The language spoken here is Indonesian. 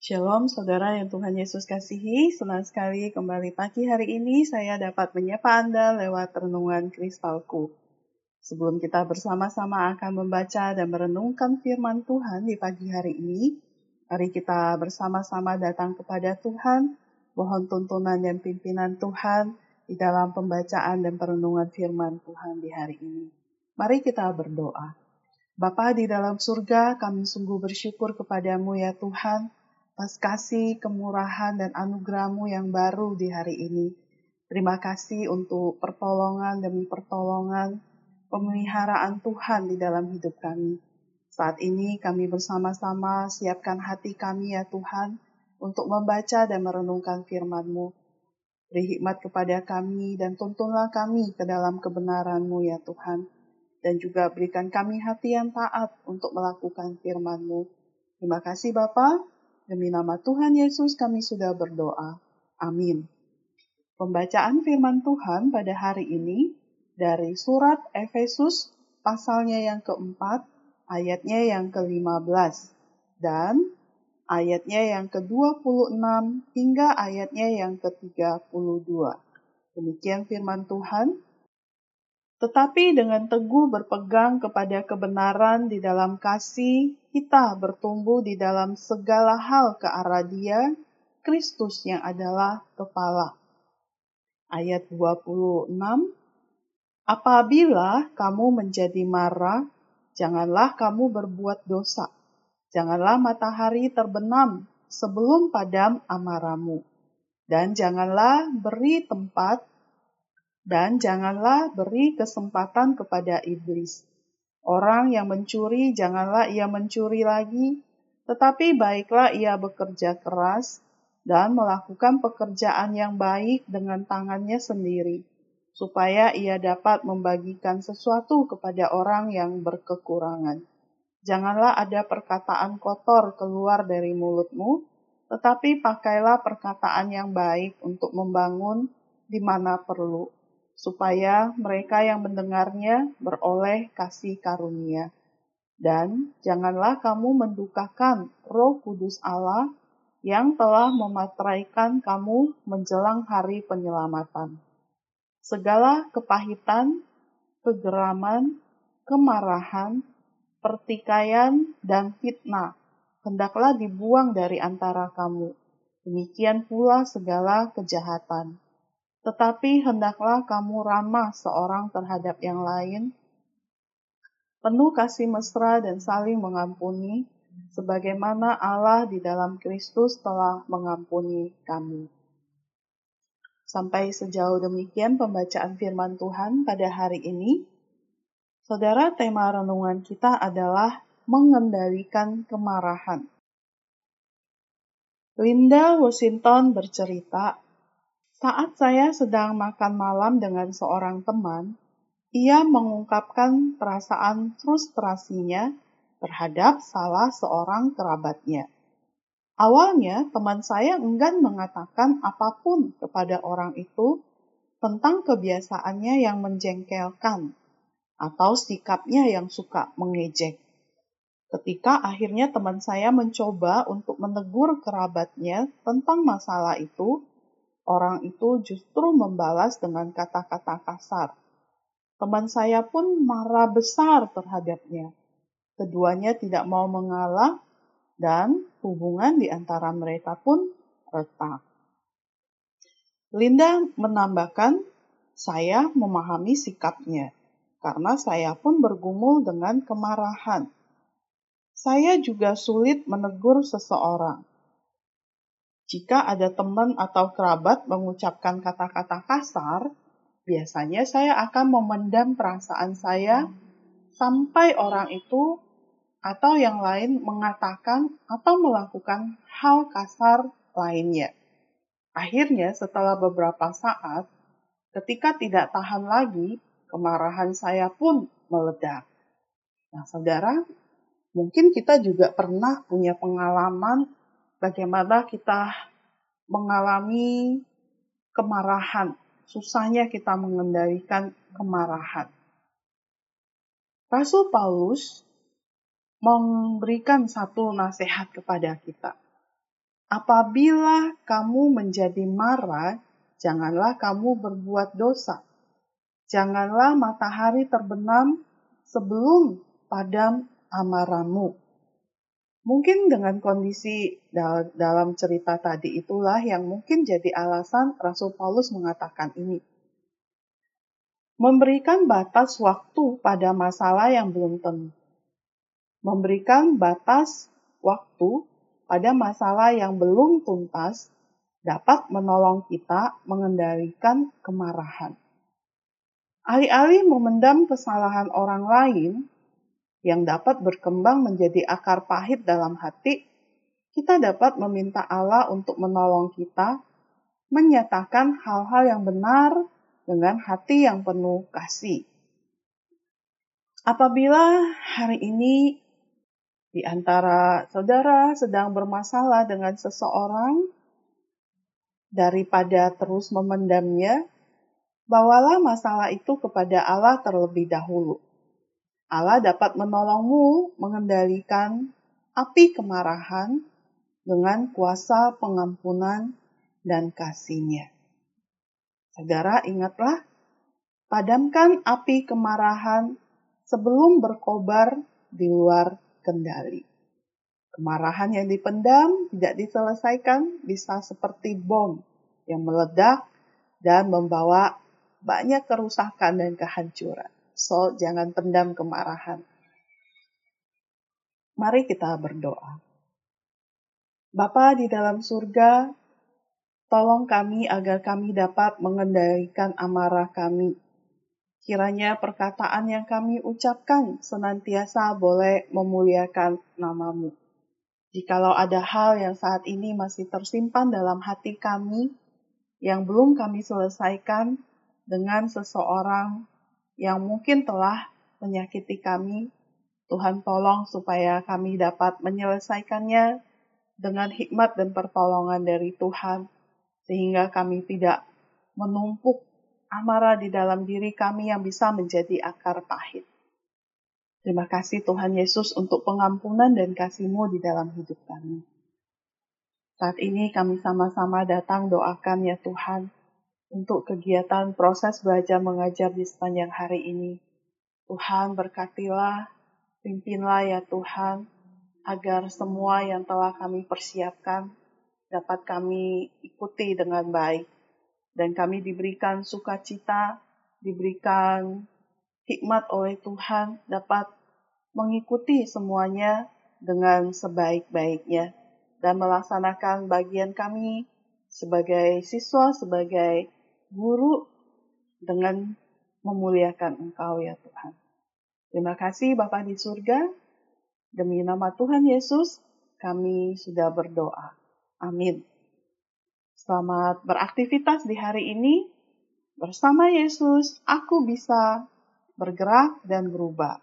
Shalom saudara yang Tuhan Yesus kasihi, senang sekali kembali pagi hari ini saya dapat menyapa Anda lewat renungan kristalku. Sebelum kita bersama-sama akan membaca dan merenungkan firman Tuhan di pagi hari ini, mari kita bersama-sama datang kepada Tuhan, mohon tuntunan dan pimpinan Tuhan di dalam pembacaan dan perenungan firman Tuhan di hari ini. Mari kita berdoa. Bapa di dalam surga, kami sungguh bersyukur kepadamu ya Tuhan, atas kasih, kemurahan, dan anugerahmu yang baru di hari ini. Terima kasih untuk pertolongan demi pertolongan, pemeliharaan Tuhan di dalam hidup kami. Saat ini kami bersama-sama siapkan hati kami ya Tuhan untuk membaca dan merenungkan firman-Mu. Beri hikmat kepada kami dan tuntunlah kami ke dalam kebenaran-Mu ya Tuhan. Dan juga berikan kami hati yang taat untuk melakukan firman-Mu. Terima kasih Bapak. Demi nama Tuhan Yesus kami sudah berdoa. Amin. Pembacaan firman Tuhan pada hari ini dari surat Efesus pasalnya yang keempat, ayatnya yang ke-15, dan ayatnya yang ke-26 hingga ayatnya yang ke-32. Demikian firman Tuhan. Tetapi dengan teguh berpegang kepada kebenaran di dalam kasih, kita bertumbuh di dalam segala hal ke arah Dia, Kristus yang adalah kepala. Ayat 26 Apabila kamu menjadi marah, janganlah kamu berbuat dosa. Janganlah matahari terbenam sebelum padam amarahmu. Dan janganlah beri tempat dan janganlah beri kesempatan kepada iblis. Orang yang mencuri, janganlah ia mencuri lagi, tetapi baiklah ia bekerja keras dan melakukan pekerjaan yang baik dengan tangannya sendiri, supaya ia dapat membagikan sesuatu kepada orang yang berkekurangan. Janganlah ada perkataan kotor keluar dari mulutmu, tetapi pakailah perkataan yang baik untuk membangun di mana perlu supaya mereka yang mendengarnya beroleh kasih karunia. Dan janganlah kamu mendukakan roh kudus Allah yang telah mematraikan kamu menjelang hari penyelamatan. Segala kepahitan, kegeraman, kemarahan, pertikaian, dan fitnah hendaklah dibuang dari antara kamu. Demikian pula segala kejahatan tetapi hendaklah kamu ramah seorang terhadap yang lain, penuh kasih mesra dan saling mengampuni, sebagaimana Allah di dalam Kristus telah mengampuni kami. Sampai sejauh demikian pembacaan firman Tuhan pada hari ini. Saudara, tema renungan kita adalah mengendalikan kemarahan. Linda Washington bercerita saat saya sedang makan malam dengan seorang teman, ia mengungkapkan perasaan frustrasinya terhadap salah seorang kerabatnya. Awalnya, teman saya enggan mengatakan apa pun kepada orang itu tentang kebiasaannya yang menjengkelkan atau sikapnya yang suka mengejek. Ketika akhirnya teman saya mencoba untuk menegur kerabatnya tentang masalah itu, orang itu justru membalas dengan kata-kata kasar. Teman saya pun marah besar terhadapnya. Keduanya tidak mau mengalah dan hubungan di antara mereka pun retak. Linda menambahkan, saya memahami sikapnya karena saya pun bergumul dengan kemarahan. Saya juga sulit menegur seseorang jika ada teman atau kerabat mengucapkan kata-kata kasar, biasanya saya akan memendam perasaan saya sampai orang itu atau yang lain mengatakan atau melakukan hal kasar lainnya. Akhirnya, setelah beberapa saat, ketika tidak tahan lagi, kemarahan saya pun meledak. Nah, saudara, mungkin kita juga pernah punya pengalaman bagaimana kita mengalami kemarahan, susahnya kita mengendalikan kemarahan. Rasul Paulus memberikan satu nasihat kepada kita. apabila kamu menjadi marah, janganlah kamu berbuat dosa. Janganlah matahari terbenam sebelum padam amarahmu. Mungkin dengan kondisi dalam cerita tadi itulah yang mungkin jadi alasan Rasul Paulus mengatakan ini. Memberikan batas waktu pada masalah yang belum tentu. Memberikan batas waktu pada masalah yang belum tuntas dapat menolong kita mengendalikan kemarahan. Alih-alih memendam kesalahan orang lain, yang dapat berkembang menjadi akar pahit dalam hati, kita dapat meminta Allah untuk menolong kita menyatakan hal-hal yang benar dengan hati yang penuh kasih. Apabila hari ini di antara saudara sedang bermasalah dengan seseorang, daripada terus memendamnya, bawalah masalah itu kepada Allah terlebih dahulu Allah dapat menolongmu mengendalikan api kemarahan dengan kuasa pengampunan dan kasihnya. Saudara ingatlah, padamkan api kemarahan sebelum berkobar di luar kendali. Kemarahan yang dipendam tidak diselesaikan bisa seperti bom yang meledak dan membawa banyak kerusakan dan kehancuran. So, jangan pendam kemarahan. Mari kita berdoa. Bapa di dalam surga, tolong kami agar kami dapat mengendalikan amarah kami. Kiranya perkataan yang kami ucapkan senantiasa boleh memuliakan namamu. Jikalau ada hal yang saat ini masih tersimpan dalam hati kami, yang belum kami selesaikan dengan seseorang yang mungkin telah menyakiti kami. Tuhan tolong supaya kami dapat menyelesaikannya dengan hikmat dan pertolongan dari Tuhan, sehingga kami tidak menumpuk amarah di dalam diri kami yang bisa menjadi akar pahit. Terima kasih Tuhan Yesus untuk pengampunan dan kasih-Mu di dalam hidup kami. Saat ini kami sama-sama datang doakan ya Tuhan, untuk kegiatan proses belajar mengajar di sepanjang hari ini. Tuhan berkatilah, pimpinlah ya Tuhan, agar semua yang telah kami persiapkan dapat kami ikuti dengan baik. Dan kami diberikan sukacita, diberikan hikmat oleh Tuhan, dapat mengikuti semuanya dengan sebaik-baiknya dan melaksanakan bagian kami sebagai siswa, sebagai guru dengan memuliakan Engkau ya Tuhan. Terima kasih Bapa di surga. Demi nama Tuhan Yesus, kami sudah berdoa. Amin. Selamat beraktivitas di hari ini. Bersama Yesus, aku bisa bergerak dan berubah.